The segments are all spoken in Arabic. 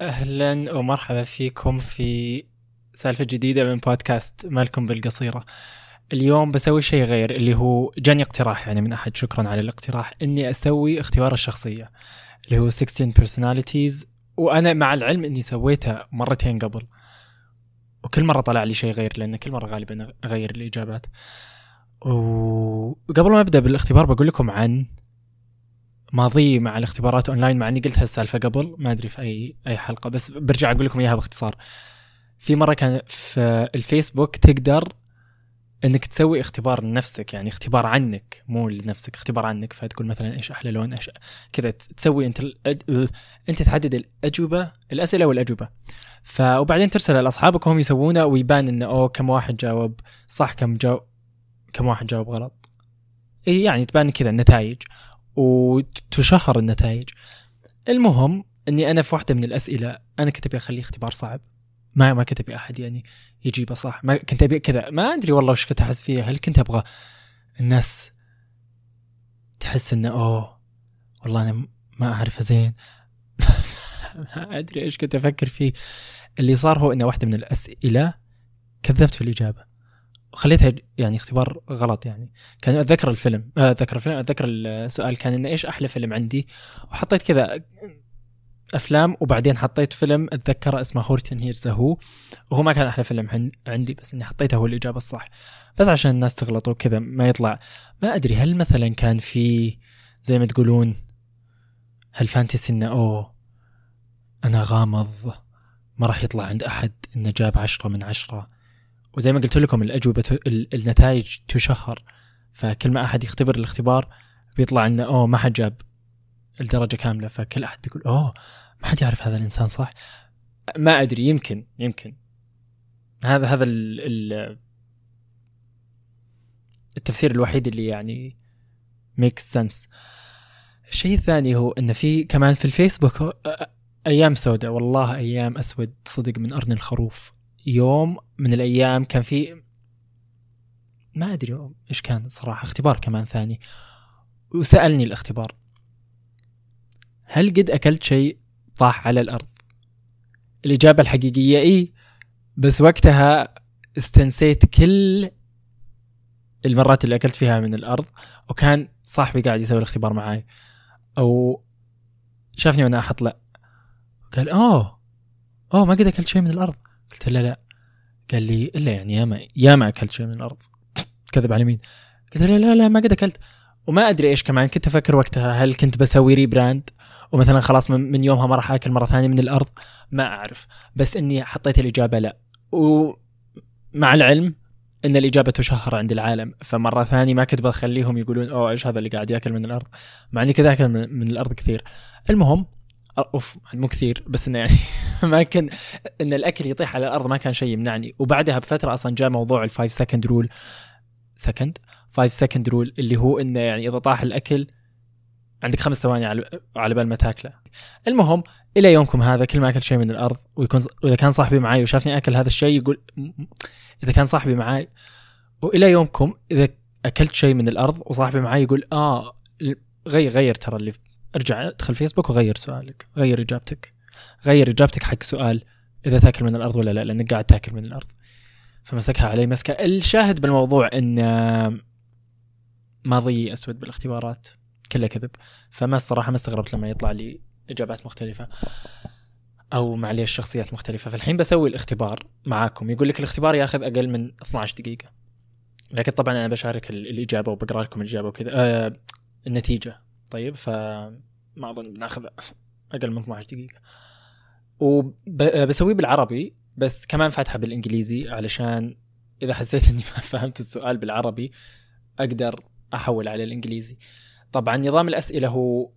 أهلا ومرحبا فيكم في سالفة جديدة من بودكاست مالكم بالقصيرة. اليوم بسوي شيء غير اللي هو جاني اقتراح يعني من أحد. شكرا على الاقتراح. إني أسوي اختبار الشخصية اللي هو 16 personalities. وأنا مع العلم إني سويته مرتين قبل. وكل مرة طلع لي شيء غير لأن كل مرة غالبا أغير الإجابات. وقبل ما أبدأ بالاختبار بقول لكم عن ماضي مع الاختبارات أونلاين مع إني قلت هالسالفة قبل ما أدري في اي أي حلقة بس برجع أقول لكم إياها باختصار. في مرة كان في الفيسبوك تقدر إنك تسوي اختبار لنفسك يعني اختبار عنك مو لنفسك اختبار عنك فتقول مثلا إيش أحلى لون إيش كذا تسوي أنت. أنت تحدد الأجوبة الأسئلة والأجوبة. ف وبعدين ترسل لأصحابك وهم يسوونه ويبان إنه أوه كم واحد جاوب صح كم جاوب كم واحد جاوب غلط. يعني تبان كذا النتائج. وتشهر النتائج. المهم إني أنا في واحدة من الأسئلة أنا كنت أبي اخليه اختبار صعب. ما ما كنت أبي أحد يعني يجيبه صح ما كنت أبي كذا. ما أدري والله وش كنت أحس فيها. هل كنت أبغى الناس تحس إنه أوه والله أنا ما اعرفه زين. ما أدري إيش كنت أفكر فيه. اللي صار هو إنه واحدة من الأسئلة كذبت في الإجابة. وخليتها يعني اختبار غلط يعني. كان أتذكر الفيلم آه، أتذكر الفيلم أتذكر السؤال. كان إنه إيش أحلى فيلم عندي؟ وحطيت كذا أفلام وبعدين حطيت فيلم أتذكره اسمه هورتن هيرز هو وهو ما كان أحلى فيلم عندي بس إني حطيته هو الإجابة الصح. بس عشان الناس تغلط وكذا ما يطلع. ما أدري هل مثلا كان في زي ما تقولون هل فانتسي إنه أوه أنا غامض ما راح يطلع عند أحد إنه جاب عشرة من عشرة؟ وزي ما قلت لكم الأجوبة النتائج تشهر. فكل ما أحد يختبر الاختبار بيطلع إنه أوه ما حد جاب الدرجة كاملة. فكل أحد بيقول أوه ما حد يعرف هذا الإنسان صح؟ ما أدري يمكن يمكن. هذا هذا ال ال التفسير الوحيد اللي يعني ميك سنس الشيء الثاني هو ان في كمان في الفيسبوك أيام سوداء والله أيام أسود صدق من ارن الخروف. يوم من الأيام كان في ما أدري إيش كان صراحة اختبار كمان ثاني. وسألني الاختبار. هل قد أكلت شيء طاح على الأرض؟ الإجابة الحقيقية إي بس وقتها استنسيت كل المرات اللي أكلت فيها من الأرض وكان صاحبي قاعد يسوي الاختبار معاي. أو شافني وأنا أحط لا. قال اوه اوه ما قد أكلت شيء من الأرض. قلت له لا. قال لي إلا يعني ياما ياما أكلت شيء من الأرض. كذب على مين قلت له لا لا ما قد أكلت. وما أدري إيش كمان. كنت أفكر وقتها هل كنت بسوي ريبراند ومثلا خلاص من يومها ما راح أكل مرة ثانية من الأرض؟ ما أعرف. بس إني حطيت الإجابة لا. ومع العلم إن الإجابة تشهر عند العالم. فمرة ثانية ما كنت بخليهم يقولون أوه إيش هذا اللي قاعد يأكل من الأرض؟ مع إني كذا أكل من الأرض كثير. المهم أوف مو كثير بس إنه يعني ما كان إن الأكل يطيح على الأرض ما كان شيء يمنعني. وبعدها بفترة أصلا جاء موضوع ال five second rule second five second rule اللي هو إنه يعني إذا طاح الأكل عندك خمس ثواني على على بال ما تاكله. المهم إلى يومكم هذا كل ما أكل شيء من الأرض ويكون وإذا كان صاحبي معي وشافني أكل هذا الشيء يقول إذا كان صاحبي معي وإلى يومكم إذا أكلت شيء من الأرض وصاحبي معي يقول آه غير غير ترى اللي ارجع ادخل فيسبوك وغير سؤالك غير إجابتك غير إجابتك حق سؤال إذا تاكل من الأرض ولا لا لأنك قاعد تاكل من الأرض. فمسكها علي مسكة. الشاهد بالموضوع إن ماضي أسود بالاختبارات كلها كذب. فما الصراحة ما استغربت لما يطلع لي إجابات مختلفة أو معليش شخصيات مختلفة. فالحين بسوي الاختبار معاكم. يقول لك الاختبار ياخذ أقل من 12 دقيقة. لكن طبعا أنا بشارك الإجابة وبقرأ لكم الإجابة وكذا. آه النتيجة. طيب فما أظن بناخذ أقل من 12 دقيقة. وبسويه بالعربي بس كمان فاتحة بالإنجليزي علشان إذا حسيت إني ما فهمت السؤال بالعربي أقدر أحول على الإنجليزي. طبعا نظام الأسئلة هو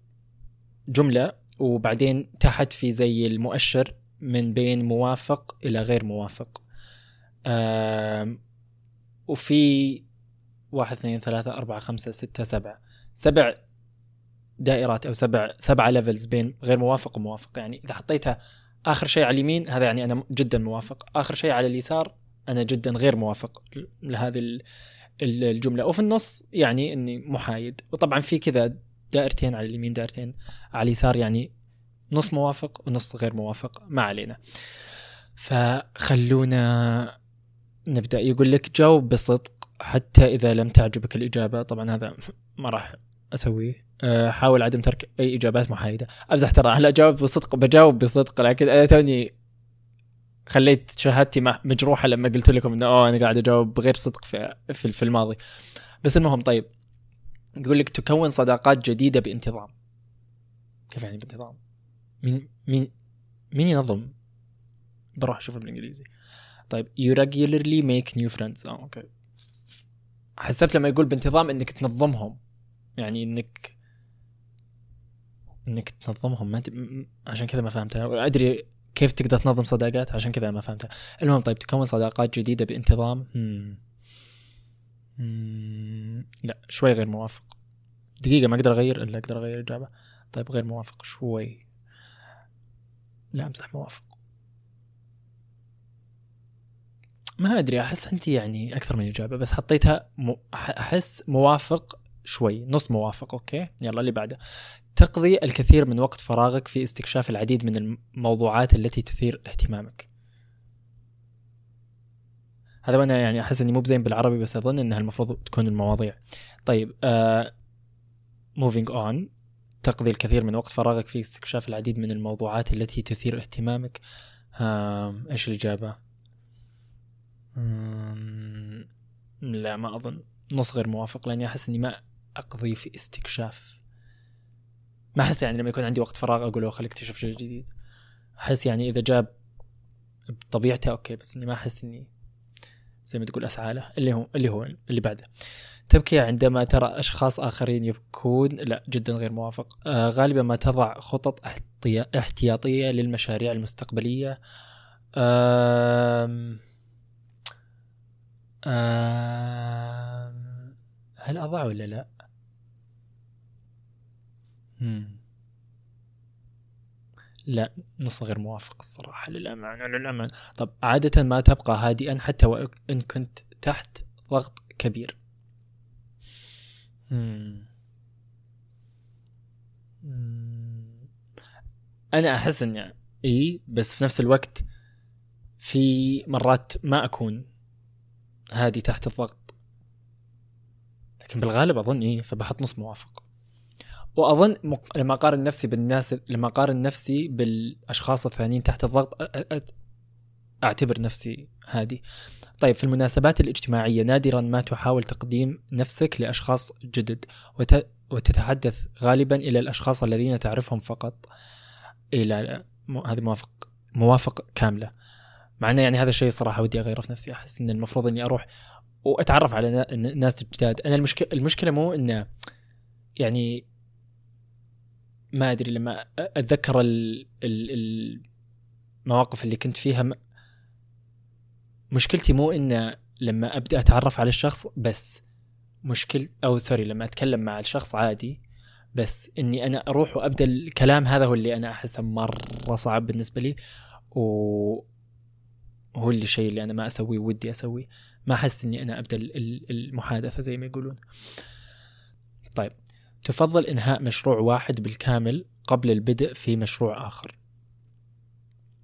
جملة وبعدين تحت في زي المؤشر من بين موافق إلى غير موافق. وفي واحد اثنين ثلاثة أربعة خمسة ستة سبعة. سبع دائرات أو سبع سبعة ليفلز بين غير موافق وموافق. يعني إذا حطيتها آخر شيء على اليمين هذا يعني أنا جدا موافق. آخر شيء على اليسار أنا جدا غير موافق لهذه الجملة. وفي النص يعني إني محايد وطبعا في كذا دائرتين على اليمين دائرتين على اليسار. يعني نص موافق ونص غير موافق. ما علينا. فخلونا نبدأ. يقول لك جاوب بصدق حتى إذا لم تعجبك الإجابة. طبعا هذا ما راح أسويه. أه، حاول عدم ترك أي إجابات محايدة. امزح ترى هلا أجاوب بصدق بجاوب بصدق لكن أنا توني خليت شهادتي مجروحة لما قلت لكم إنه أوه أنا قاعد أجاوب بغير صدق في في الماضي. بس المهم طيب. يقول لك تكون صداقات جديدة بانتظام. كيف يعني بانتظام؟ مين مين مين ينظم؟ بروح أشوف بالإنجليزي. طيب you regularly make new friends. أوكي. حسبت لما يقول بانتظام إنك تنظمهم. يعني إنك إنك تنظمهم. ما عشان كذا ما فهمتها. أدري كيف تقدر تنظم صداقات عشان كذا ما فهمتها. المهم طيب تكون صداقات جديدة بانتظام؟ مم. مم. لا شوي غير موافق. دقيقة ما أقدر أغير إلا أقدر أغير الاجابه طيب غير موافق شوي. لا امزح موافق. ما أدري أحس أنت يعني أكثر من إجابة بس حطيتها م... أحس موافق شوي نص موافق أوكي؟ يلا اللي بعده. تقضي الكثير من وقت فراغك في استكشاف العديد من الموضوعات التي تثير اهتمامك. هذا وأنا يعني أحس إني مو بزين بالعربي بس أظن إنها المفروض تكون المواضيع. طيب moving uh, on تقضي الكثير من وقت فراغك في استكشاف العديد من الموضوعات التي تثير اهتمامك. uh, إيش الإجابة؟ لا ما أظن. نص غير موافق لأني أحس إني ما أقضي في استكشاف. ما أحس يعني لما يكون عندي وقت فراغ أقول خليك اكتشف شيء جديد. أحس يعني إذا جاب بطبيعته أوكي بس إني ما أحس إني زي ما تقول أسعى له. اللي هو اللي هو اللي بعده. تبكي عندما ترى أشخاص آخرين يبكون؟ لا جدا غير موافق. آه غالبا ما تضع خطط احتياطية للمشاريع المستقبلية. آه آه هل أضع ولا لا؟ لا نص غير موافق الصراحة للأمانة للأمانة. طب عادة ما تبقى هادئا حتى وإن كنت تحت ضغط كبير. أنا أحس إني إي بس في نفس الوقت في مرات ما أكون هادي تحت الضغط. لكن بالغالب أظن إيه فبحط نص موافق. وأظن مق... لما أقارن نفسي بالناس لما أقارن نفسي بالأشخاص الثانيين تحت الضغط أ... أ... أعتبر نفسي هادي. طيب في المناسبات الاجتماعية نادرا ما تحاول تقديم نفسك لأشخاص جدد وت... وتتحدث غالبا إلى الأشخاص الذين تعرفهم فقط إلى هذه موافق موافق كاملة. مع انه يعني هذا الشيء صراحة ودي أغيره في نفسي أحس إن المفروض إني أروح وأتعرف على ناس جداد. أنا المشكلة المشكلة مو إنه يعني ما أدري لما أتذكر المواقف اللي كنت فيها مشكلتي مو إنه لما أبدأ أتعرف على الشخص بس مشكل أو سوري لما أتكلم مع الشخص عادي بس إني أنا أروح وأبدأ الكلام هذا هو اللي أنا أحسه مرة صعب بالنسبة لي و هو اللي الشيء اللي أنا ما أسويه ودي أسويه. ما أحس إني أنا أبدأ المحادثة زي ما يقولون. طيب. تفضل إنهاء مشروع واحد بالكامل قبل البدء في مشروع آخر.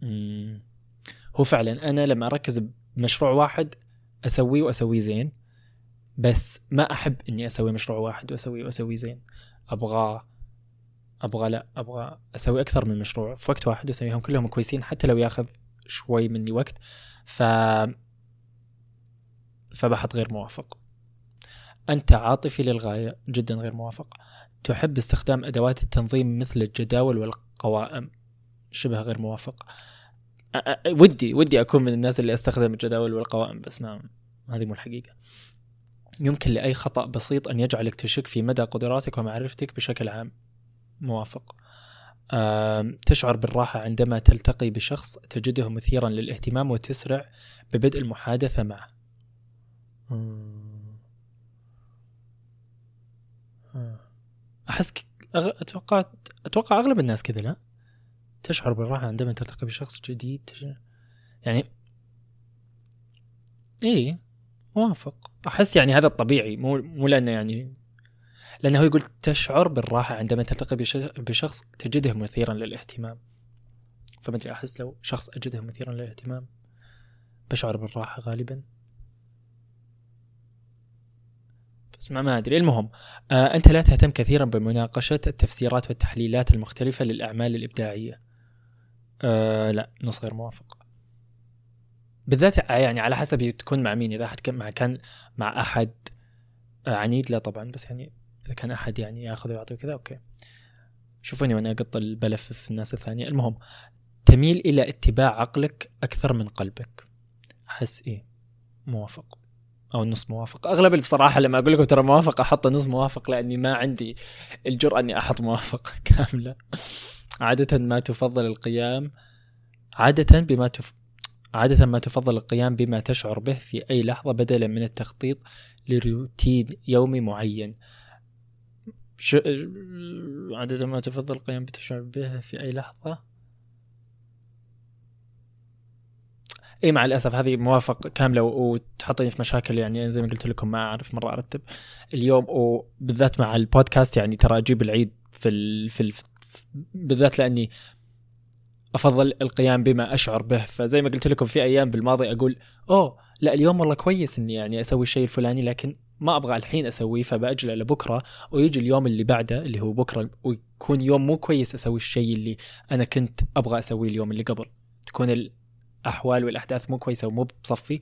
مم. هو فعلا أنا لما أركز بمشروع واحد أسويه وأسويه زين بس ما أحب إني أسوي مشروع واحد وأسويه وأسويه زين. أبغى أبغى لا أبغى أسوي أكثر من مشروع في وقت واحد وأسويهم كلهم كويسين حتى لو ياخذ شوي مني وقت ف فبحط غير موافق. أنت عاطفي للغاية جدا غير موافق. تحب استخدام أدوات التنظيم مثل الجداول والقوائم. شبه غير موافق. ودي ودي أكون من الناس اللي أستخدم الجداول والقوائم بس ما هذه مو الحقيقة. يمكن لأي خطأ بسيط أن يجعلك تشك في مدى قدراتك ومعرفتك بشكل عام. موافق. تشعر بالراحة عندما تلتقي بشخص تجده مثيرا للاهتمام وتسرع ببدء المحادثة معه. أحس أتوقع أتوقع أغلب الناس كذا لا؟ تشعر بالراحة عندما تلتقي بشخص جديد تشعر... يعني إيه موافق. أحس يعني هذا الطبيعي مو مو لأنه يعني لأنه يقول تشعر بالراحة عندما تلتقي بش- بشخص تجده مثيرا للاهتمام. فما أدري أحس لو شخص أجده مثيرا للاهتمام بشعر بالراحة غالبا. بس ما ما أدري. المهم آه أنت لا تهتم كثيرا بمناقشة التفسيرات والتحليلات المختلفة للأعمال الإبداعية. آه لا نص غير موافق. بالذات يعني على حسب تكون مع مين. إذا كان مع كان مع أحد آه عنيد لا طبعا بس يعني إذا كان أحد يعني يأخذ ويعطي وكذا أوكي. شوفوني وأنا أقط البلف في الناس الثانية. المهم تميل إلى اتباع عقلك أكثر من قلبك. أحس إيه موافق. أو نص موافق. أغلب الصراحة لما أقول لكم ترى موافق أحط نص موافق لأني ما عندي الجرأة إني أحط موافق كاملة. عادة ما تفضل القيام عادة بما تف... عادة ما تفضل القيام بما تشعر به في أي لحظة بدلا من التخطيط لروتين يومي معين. ش... عادة ما تفضل القيام بتشعر به في أي لحظة. اي مع الأسف هذه موافق كاملة وتحطني في مشاكل يعني زي ما قلت لكم ما أعرف مرة أرتب اليوم. وبالذات مع البودكاست يعني ترى أجيب العيد في ال في ال بالذات لأني أفضل القيام بما أشعر به. فزي ما قلت لكم في أيام بالماضي أقول أوه لا اليوم والله كويس إني يعني أسوي الشيء الفلاني لكن ما أبغى الحين أسويه فبأجله لبكرة ويجي اليوم اللي بعده اللي هو بكرة ويكون يوم مو كويس أسوي الشيء اللي أنا كنت أبغى أسويه اليوم اللي قبل. تكون الاحوال والأحداث مو كويسة ومو بصفي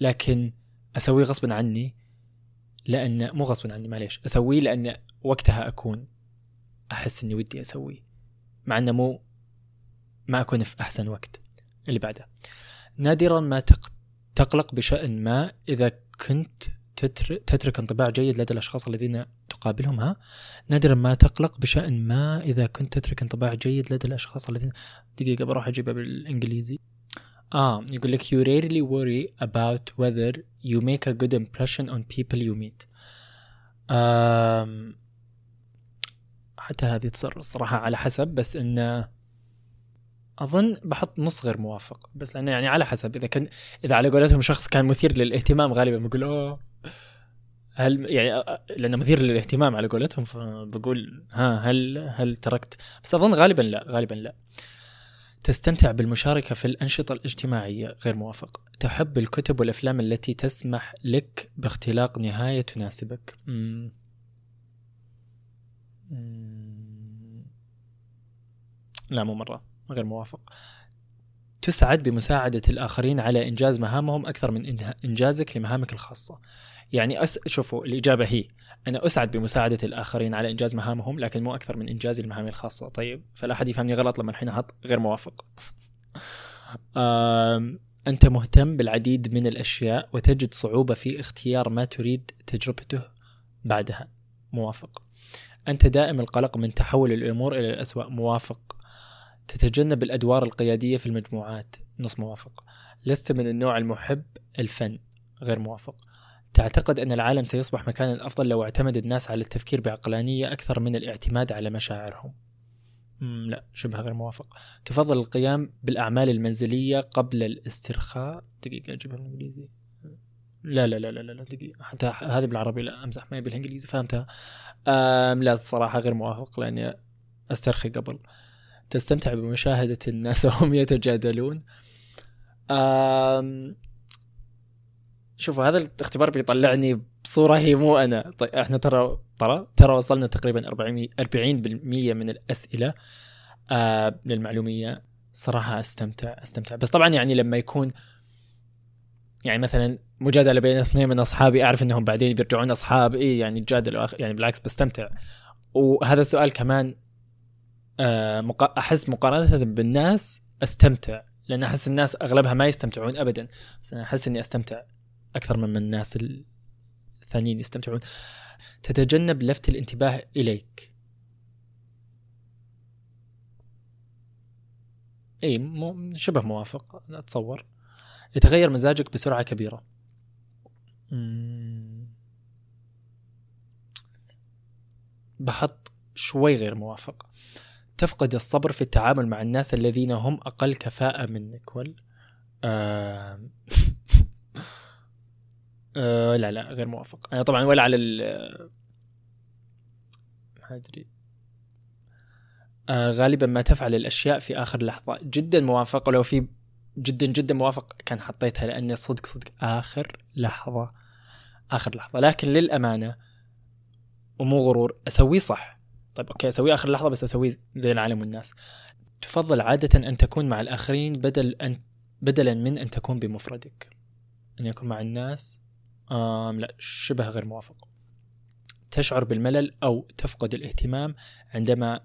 لكن أسويه غصبا عني لأن مو غصبا عني معليش أسويه لأن وقتها أكون أحس إني ودي أسويه مع إنه مو ما أكون في أحسن وقت اللي بعده. نادرا ما تق... تقلق بشأن ما إذا كنت تتر... تترك انطباع جيد لدى الأشخاص الذين تقابلهم ها؟ نادرا ما تقلق بشأن ما إذا كنت تترك انطباع جيد لدى الأشخاص الذين دقيقة بروح أجيبها بالإنجليزي. آه يقول لك you rarely worry about whether you make a good impression on people you meet. آم... حتى هذه تصير الصراحة على حسب بس إنه أظن بحط نص غير موافق. بس لأنه يعني على حسب إذا كان إذا على قولتهم شخص كان مثير للاهتمام غالبا بقول أوه. هل يعني لأنه مثير للاهتمام على قولتهم فبقول ها هل هل تركت؟ بس أظن غالبا لا غالبا لا. تستمتع بالمشاركة في الأنشطة الاجتماعية غير موافق. تحب الكتب والأفلام التي تسمح لك باختلاق نهاية تناسبك. مم. لا مو مرة. غير موافق. تسعد بمساعدة الآخرين على إنجاز مهامهم أكثر من إنجازك لمهامك الخاصة. يعني أس... شوفوا الإجابة هي. أنا أسعد بمساعدة الآخرين على إنجاز مهامهم لكن مو أكثر من إنجازي لمهامي الخاصة. طيب فلا أحد يفهمني غلط لما الحين أحط غير موافق. أنت مهتم بالعديد من الأشياء وتجد صعوبة في اختيار ما تريد تجربته بعدها. موافق. أنت دائم القلق من تحول الأمور إلى الأسوأ. موافق. تتجنب الأدوار القيادية في المجموعات. نص موافق. لست من النوع المحب الفن. غير موافق. تعتقد أن العالم سيصبح مكانا أفضل لو اعتمد الناس على التفكير بعقلانية أكثر من الاعتماد على مشاعرهم؟ لا شبه غير موافق. تفضل القيام بالأعمال المنزلية قبل الاسترخاء. دقيقة أجيبها بالإنجليزي. لا لا لا لا لا دقيقة. حتى هذه بالعربي لا أمزح ما بالإنجليزي. فهمتها. أم لا الصراحة غير موافق لأني أسترخي قبل. تستمتع بمشاهدة الناس وهم يتجادلون. أم شوفوا هذا الاختبار بيطلعني بصورة هي مو أنا. طيب إحنا ترى ترى ترى وصلنا تقريبا 40 40% من الأسئلة آه للمعلومية. صراحة أستمتع أستمتع. بس طبعا يعني لما يكون يعني مثلا مجادلة بين اثنين من أصحابي أعرف أنهم بعدين بيرجعون أصحاب. إيه يعني تجادلوا يعني بالعكس بستمتع. وهذا السؤال كمان آه أحس مقارنة بالناس أستمتع لأن أحس الناس أغلبها ما يستمتعون ابدا. بس أنا أحس إني أستمتع. أكثر من الناس الثانيين يستمتعون. تتجنب لفت الانتباه إليك. إي مو شبه موافق أتصور. يتغير مزاجك بسرعة كبيرة. بحط شوي غير موافق. تفقد الصبر في التعامل مع الناس الذين هم أقل كفاءة منك. وال آه... آه لا لا غير موافق. أنا طبعا ولا على ال ما أدري. آه غالبا ما تفعل الأشياء في آخر لحظة. جدا موافق ولو في جدا جدا موافق كان حطيتها لاني صدق صدق آخر لحظة آخر لحظة. لكن للأمانة ومو غرور أسويه صح. طيب أوكي أسويه آخر لحظة بس أسويه زي العالم والناس تفضل عادة أن تكون مع الآخرين بدل أن بدلا من أن تكون بمفردك. أن يكون مع الناس آم لا شبه غير موافق. تشعر بالملل أو تفقد الاهتمام عندما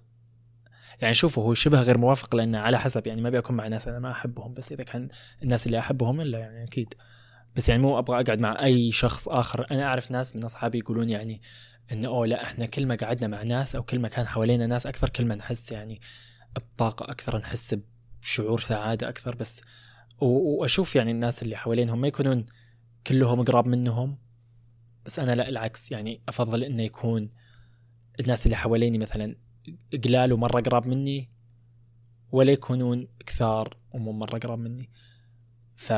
يعني شوفوا هو شبه غير موافق لأنه على حسب يعني ما ابي اكون مع ناس أنا ما أحبهم بس إذا كان الناس اللي أحبهم إلا يعني أكيد. بس يعني مو أبغى أقعد مع أي شخص آخر. أنا أعرف ناس من أصحابي يقولون يعني انه أوه لا إحنا كل ما قعدنا مع ناس أو كل ما كان حوالينا ناس أكثر كل ما نحس يعني بطاقة أكثر نحس بشعور سعادة أكثر. بس وأشوف يعني الناس اللي حوالينهم ما يكونون كلهم قراب منهم بس أنا لا العكس يعني أفضل إنه يكون الناس اللي حواليني مثلا قلال ومرة قراب مني ولا يكونون كثار ومو مرة قراب مني. ف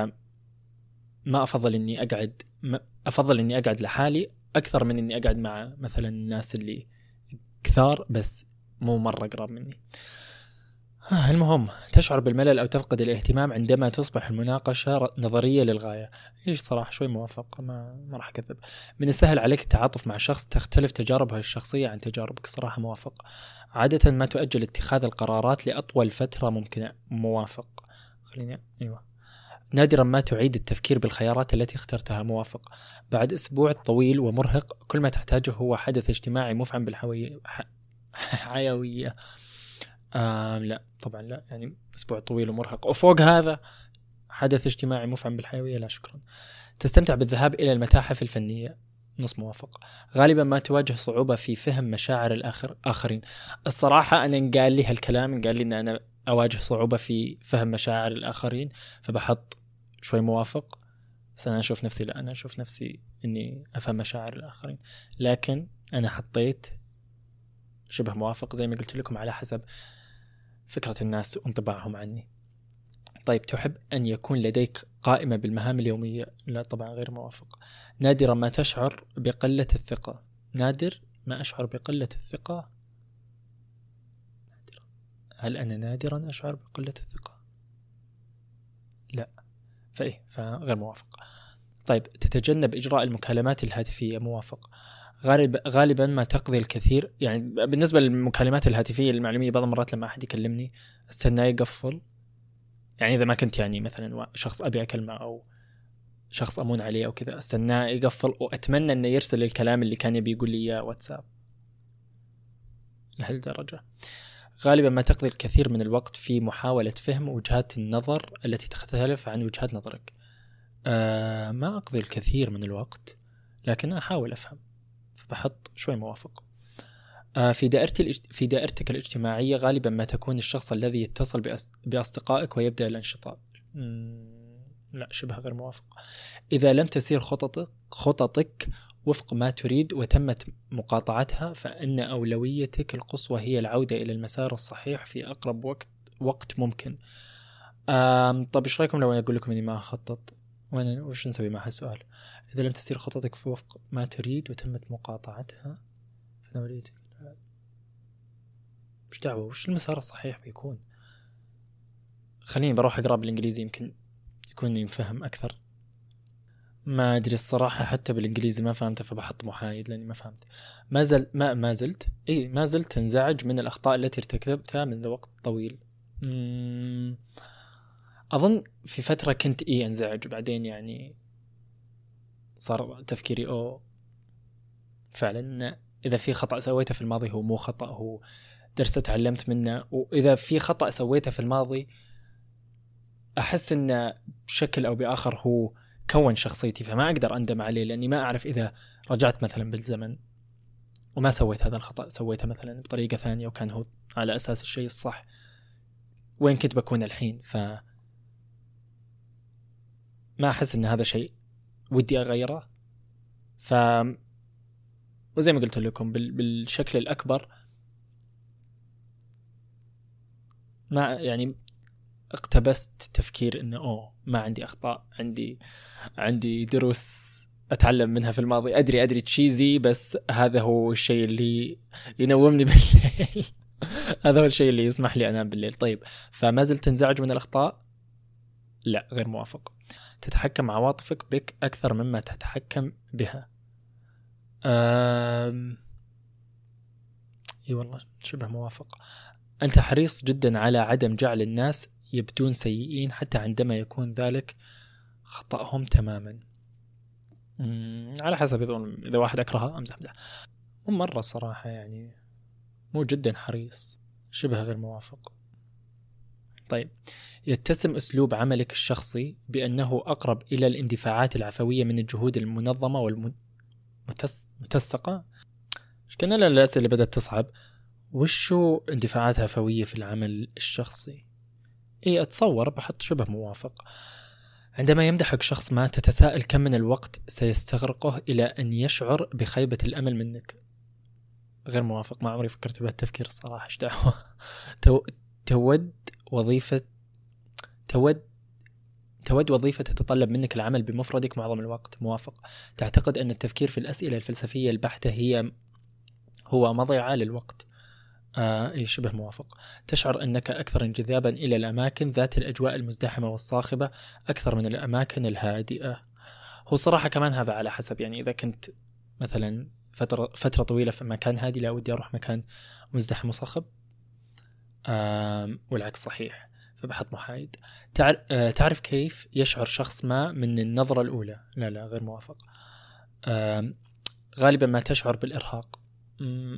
ما أفضل إني أقعد أفضل إني أقعد لحالي أكثر من إني أقعد مع مثلا الناس اللي كثار بس مو مرة قراب مني. المهم تشعر بالملل أو تفقد الاهتمام عندما تصبح المناقشة نظرية للغاية. إيش صراحة؟ شوي موافق ما, ما راح أكذب. من السهل عليك التعاطف مع شخص تختلف تجاربه الشخصية عن تجاربك صراحة موافق. عادة ما تؤجل اتخاذ القرارات لأطول فترة ممكنة موافق. خليني أيوة. نادرا ما تعيد التفكير بالخيارات التي اخترتها موافق. بعد أسبوع طويل ومرهق كل ما تحتاجه هو حدث اجتماعي مفعم بالحيوية حيوية. آه لا طبعا لا يعني أسبوع طويل ومرهق. وفوق هذا حدث اجتماعي مفعم بالحيوية لا شكرا. تستمتع بالذهاب إلى المتاحف الفنية؟ نص موافق. غالبا ما تواجه صعوبة في فهم مشاعر الآخر آخرين. الصراحة أنا قال لي هالكلام قال لي إن أنا أواجه صعوبة في فهم مشاعر الآخرين فبحط شوي موافق بس أنا أشوف نفسي لا أنا أشوف نفسي إني أفهم مشاعر الآخرين. لكن أنا حطيت شبه موافق زي ما قلت لكم على حسب فكرة الناس وانطباعهم عني. طيب تحب أن يكون لديك قائمة بالمهام اليومية؟ لا طبعا غير موافق. نادرا ما تشعر بقلة الثقة. نادر ما أشعر بقلة الثقة. هل أنا نادرا أشعر بقلة الثقة؟ لا. فإيه فغير موافق. طيب تتجنب إجراء المكالمات الهاتفية؟ موافق. غالب غالبا ما تقضي الكثير. يعني بالنسبة للمكالمات الهاتفية المعلوميه بعض المرات لما أحد يكلمني استناه يقفل. يعني إذا ما كنت يعني مثلا شخص أبي أكلمه أو شخص أمون عليه أو كذا استناه يقفل. وأتمنى إنه يرسل الكلام اللي كان يبي يقول لي إياه واتساب. لهالدرجة. غالبا ما تقضي الكثير من الوقت في محاولة فهم وجهات النظر التي تختلف عن وجهات نظرك. أه ما أقضي الكثير من الوقت لكن أحاول أفهم. بحط شوي موافق. آه، في دائرتي في دائرتك الاجتماعية غالبا ما تكون الشخص الذي يتصل بأصدقائك ويبدأ الانشطاء. لا شبه غير موافق. إذا لم تسير خططك خططك وفق ما تريد وتمت مقاطعتها فإن أولويتك القصوى هي العودة إلى المسار الصحيح في أقرب وقت وقت ممكن. طب إيش رأيكم لو أقول لكم إني ما أخطط؟ وين وش نسوي مع هالسؤال إذا لم تسير خطتك في وفق ما تريد وتمت مقاطعتها فنوريتك وش دعوة؟ وش المسار الصحيح بيكون؟ خليني بروح أقرأ بالإنجليزي يمكن يكون ينفهم أكثر. ما أدري الصراحة حتى بالإنجليزي ما فهمته فبحط محايد لأني ما فهمت. ما زل ما ما زلت؟ إي ما زلت تنزعج من الأخطاء التي ارتكبتها منذ وقت طويل. مم... أظن في فترة كنت اي أنزعج وبعدين يعني صار تفكيري أو فعلا إذا في خطأ سويته في الماضي هو مو خطأ هو درس تعلمت منه. وإذا في خطأ سويته في الماضي أحس إنه بشكل أو بآخر هو كون شخصيتي فما أقدر أندم عليه لأني ما أعرف إذا رجعت مثلا بالزمن وما سويت هذا الخطأ سويته مثلا بطريقة ثانية وكان هو على أساس الشيء الصح. وين كنت بكون الحين؟ ف ما أحس إن هذا شيء ودي أغيره. ف وزي ما قلت لكم بالشكل الأكبر ما يعني اقتبست تفكير إنه أوه ما عندي أخطاء عندي عندي دروس أتعلم منها في الماضي. أدري أدري تشيزي بس هذا هو الشيء اللي ينومني بالليل. هذا هو الشيء اللي يسمح لي أنام بالليل. طيب فما زلت تنزعج من الأخطاء؟ لا غير موافق. تتحكم عواطفك بك أكثر مما تتحكم بها. أم... إي والله شبه موافق. أنت حريص جدا على عدم جعل الناس يبدون سيئين حتى عندما يكون ذلك خطأهم تماما. على حسب اذا واحد اكرهه أمزح أمزح. مو مره الصراحه يعني مو جدا حريص شبه غير موافق. طيب. يتسم أسلوب عملك الشخصي بأنه أقرب إلى الاندفاعات العفوية من الجهود المنظمة والمتسقه كان الأسئلة اللي بدأت تصعب؟ وشو اندفاعات عفوية في العمل الشخصي؟ اي أتصور بحط شبه موافق. عندما يمدحك شخص ما تتساءل كم من الوقت سيستغرقه إلى أن يشعر بخيبة الأمل منك. غير موافق ما عمري فكرت بهالتفكير الصراحة إيش دعوة؟ تو... تود وظيفة تود تود وظيفة تتطلب منك العمل بمفردك معظم الوقت. موافق. تعتقد أن التفكير في الأسئلة الفلسفية البحتة هي هو مضيعة للوقت آه شبه موافق. تشعر أنك أكثر انجذابا إلى الأماكن ذات الأجواء المزدحمة والصاخبة أكثر من الأماكن الهادئة. هو صراحة كمان هذا على حسب. يعني إذا كنت مثلا فترة فترة طويلة في مكان هادي لا ودي أروح مكان مزدحم وصاخب. والعكس صحيح فبحط محايد. آه، تعرف كيف يشعر شخص ما من النظرة الأولى؟ لا لا غير موافق. غالبا ما تشعر بالإرهاق.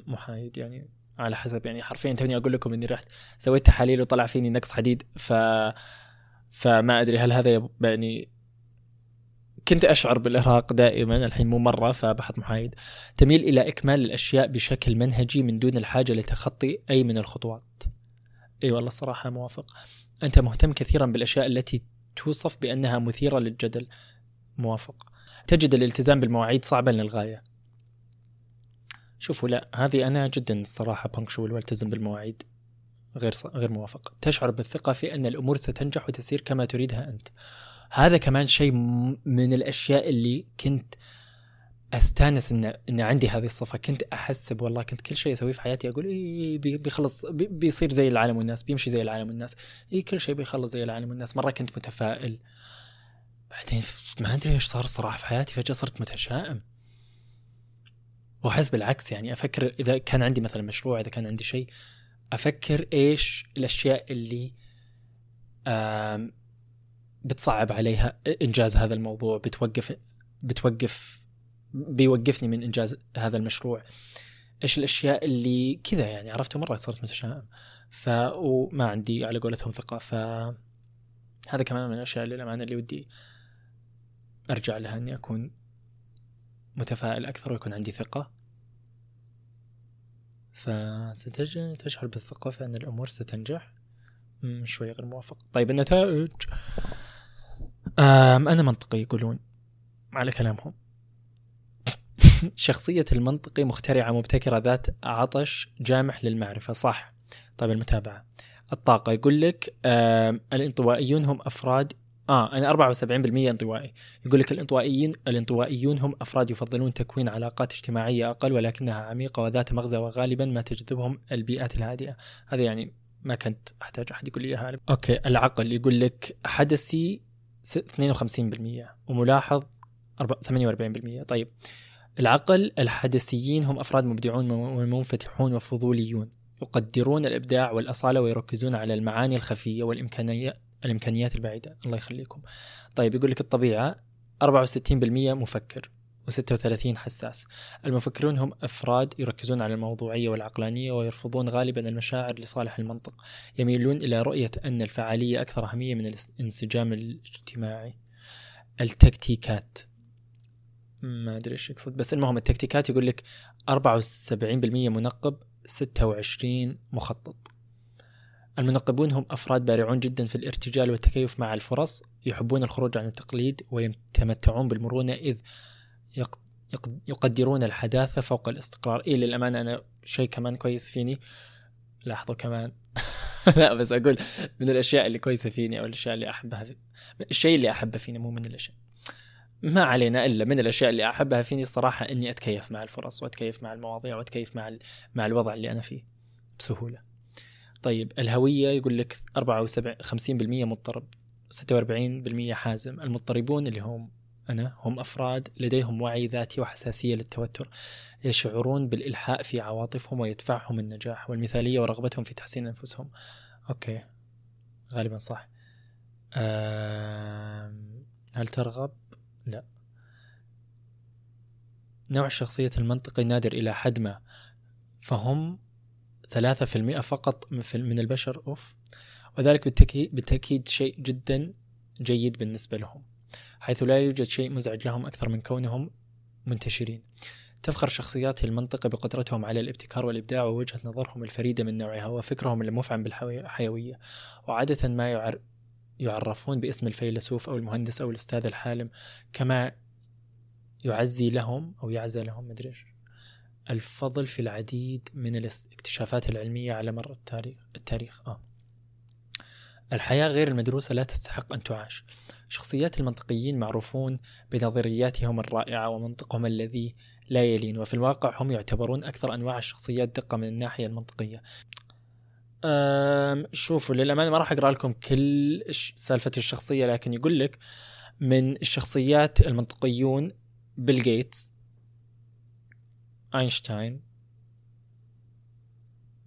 محايد يعني على حسب يعني حرفيا توني أقول لكم إني رحت سويت تحاليل وطلع فيني نقص حديد ف فما أدري هل هذا يعني كنت أشعر بالإرهاق دائما الحين مو مرة فبحط محايد. تميل إلى إكمال الأشياء بشكل منهجي من دون الحاجة لتخطي أي من الخطوات. إي والله الصراحه موافق. أنت مهتم كثيرا بالأشياء التي توصف بأنها مثيرة للجدل. موافق. تجد الالتزام بالمواعيد صعبا للغاية. شوفوا لا هذه أنا جدا الصراحة punctual والتزم بالمواعيد. غير غير موافق. تشعر بالثقة في أن الأمور ستنجح وتسير كما تريدها أنت. هذا كمان شيء من الأشياء اللي كنت أستأنس ان إن عندي هذه الصفة. كنت أحسب والله كنت كل شيء أسويه في حياتي أقول اي بيخلص بيصير زي العالم والناس بيمشي زي العالم والناس. اي كل شيء بيخلص زي العالم والناس. مرة كنت متفائل. بعدين ما أدري إيش صار الصراحة في حياتي فجأة صرت متشائم. وأحس بالعكس يعني أفكر إذا كان عندي مثلا مشروع إذا كان عندي شيء أفكر إيش الأشياء اللي بتصعب عليها إنجاز هذا الموضوع بتوقف بتوقف بيوقفني من إنجاز هذا المشروع. إيش الأشياء اللي كذا يعني عرفت مرة صرت متشائم. ف وما عندي على قولتهم ثقة. ف هذا كمان من الأشياء اللي للأمانة اللي ودي أرجع لها إني أكون متفائل أكثر ويكون عندي ثقة. فستشعر بالثقة في أن الأمور ستنجح. شوي غير موافق. طيب النتائج. أنا منطقي يقولون على كلامهم. شخصية المنطقي مخترعة مبتكرة ذات عطش جامح للمعرفة صح؟ طيب المتابعة. الطاقة يقول لك الانطوائيون هم أفراد آه أنا 74% انطوائي. يقول لك الانطوائيين الانطوائيون هم أفراد يفضلون تكوين علاقات اجتماعية أقل ولكنها عميقة وذات مغزى وغالبا ما تجذبهم البيئات الهادئة. هذا يعني ما كنت أحتاج أحد يقول لي إياها. أوكي العقل يقول لك حدثي 52% وملاحظ 48% طيب العقل الحدثيين هم أفراد مبدعون ومنفتحون وفضوليون يقدرون الإبداع والأصالة ويركزون على المعاني الخفية والامكانيات الإمكانيات البعيدة. الله يخليكم. طيب يقول لك الطبيعة 64% مفكر و36 حساس. المفكرون هم أفراد يركزون على الموضوعية والعقلانية ويرفضون غالبا المشاعر لصالح المنطق يميلون إلى رؤية أن الفعالية أكثر أهمية من الانسجام الاجتماعي. التكتيكات. ما أدري إيش يقصد بس المهم التكتيكات يقول لك 74% منقب 26 مخطط. المنقبون هم أفراد بارعون جدا في الارتجال والتكيف مع الفرص يحبون الخروج عن التقليد ويتمتعون بالمرونة إذ يقدرون الحداثة فوق الاستقرار. إيه للأمانة أنا شيء كمان كويس فيني. لاحظوا كمان. لا بس أقول من الأشياء اللي كويسة فيني أو الأشياء اللي أحبها في... الشيء اللي أحبه فيني مو من الأشياء. ما علينا إلا من الأشياء اللي أحبها فيني الصراحه إني أتكيف مع الفرص وأتكيف مع المواضيع وأتكيف مع مع الوضع اللي أنا فيه بسهولة. طيب الهوية يقول لك 74 50% مضطرب 46% حازم، المضطربون اللي هم أنا هم أفراد لديهم وعي ذاتي وحساسية للتوتر يشعرون بالإلحاء في عواطفهم ويدفعهم النجاح والمثالية ورغبتهم في تحسين أنفسهم. أوكي غالبا صح. هل ترغب لا. نوع الشخصية المنطقي نادر إلى حد ما فهم ثلاثة في المئة فقط من البشر أوف. وذلك بالتأكيد شيء جدا جيد بالنسبة لهم حيث لا يوجد شيء مزعج لهم أكثر من كونهم منتشرين. تفخر شخصيات المنطقة بقدرتهم على الابتكار والإبداع ووجهة نظرهم الفريدة من نوعها وفكرهم المفعم بالحيوية وعادة ما يعرفون باسم الفيلسوف أو المهندس أو الأستاذ الحالم كما يعزي لهم أو يعزى لهم مدري الفضل في العديد من الاكتشافات العلمية على مر التاريخ التاريخ آه. الحياة غير المدروسة لا تستحق أن تعاش شخصيات المنطقيين معروفون بنظرياتهم الرائعة ومنطقهم الذي لا يلين وفي الواقع هم يعتبرون أكثر أنواع الشخصيات دقة من الناحية المنطقية شوفوا للأمانة ما راح أقرأ لكم كل سالفة الشخصية لكن يقول لك من الشخصيات المنطقيون بيل جيتس أينشتاين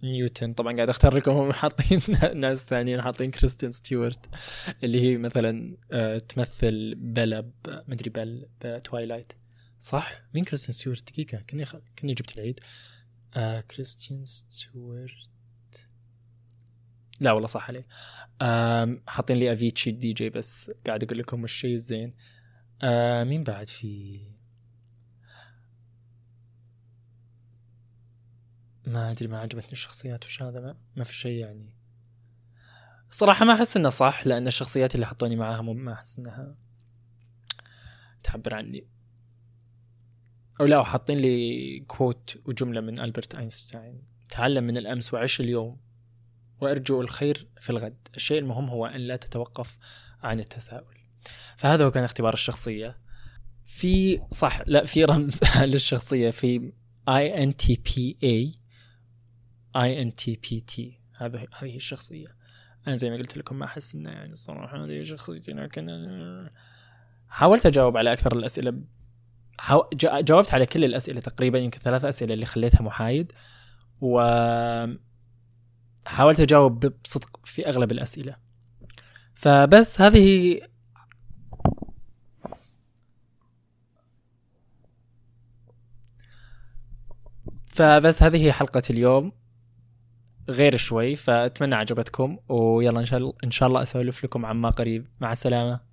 نيوتن. طبعا قاعد أختار لكم هم حاطين ناس ثانيين حاطين كريستين ستيوارت اللي هي مثلا آه، تمثل بيلا مدري بيل بتوايلايت صح؟ مين كريستين ستيوارت؟ دقيقة كني خ... كني جبت العيد. آه كريستين ستيوارت. لا والله صح عليه حاطين لي افيتشي دي جي بس قاعد أقول لكم الشيء الزين. مين بعد في؟ ما أدري ما عجبتني الشخصيات وش هذا؟ ما, ما في شيء يعني. صراحة ما أحس إنه صح لأن الشخصيات اللي حطوني معاها ما أحس إنها تعبر عني. أو لا حاطين لي كوت وجملة من ألبرت أينشتاين. تعلم من الأمس وعيش اليوم. وأرجو الخير في الغد. الشيء المهم هو أن لا تتوقف عن التساؤل. فهذا هو كان اختبار الشخصية. في صح لا في رمز للشخصية. في اي ان تي بي اي اي ان تي بي تي هذا هذه الشخصية. أنا زي ما قلت لكم ما أحس انه يعني الصراحة هذه شخصيتي لكن حاولت أجاوب على أكثر الأسئلة. حاو... جاوبت على كل الأسئلة تقريبا يمكن ثلاث أسئلة اللي خليتها محايد. و حاولت أجاوب بصدق في أغلب الأسئلة. فبس هذه فبس هذه هي حلقة اليوم. غير شوي فأتمنى عجبتكم ويلا إن شاء الله إن شاء الله أسولف لكم عما قريب. مع السلامة.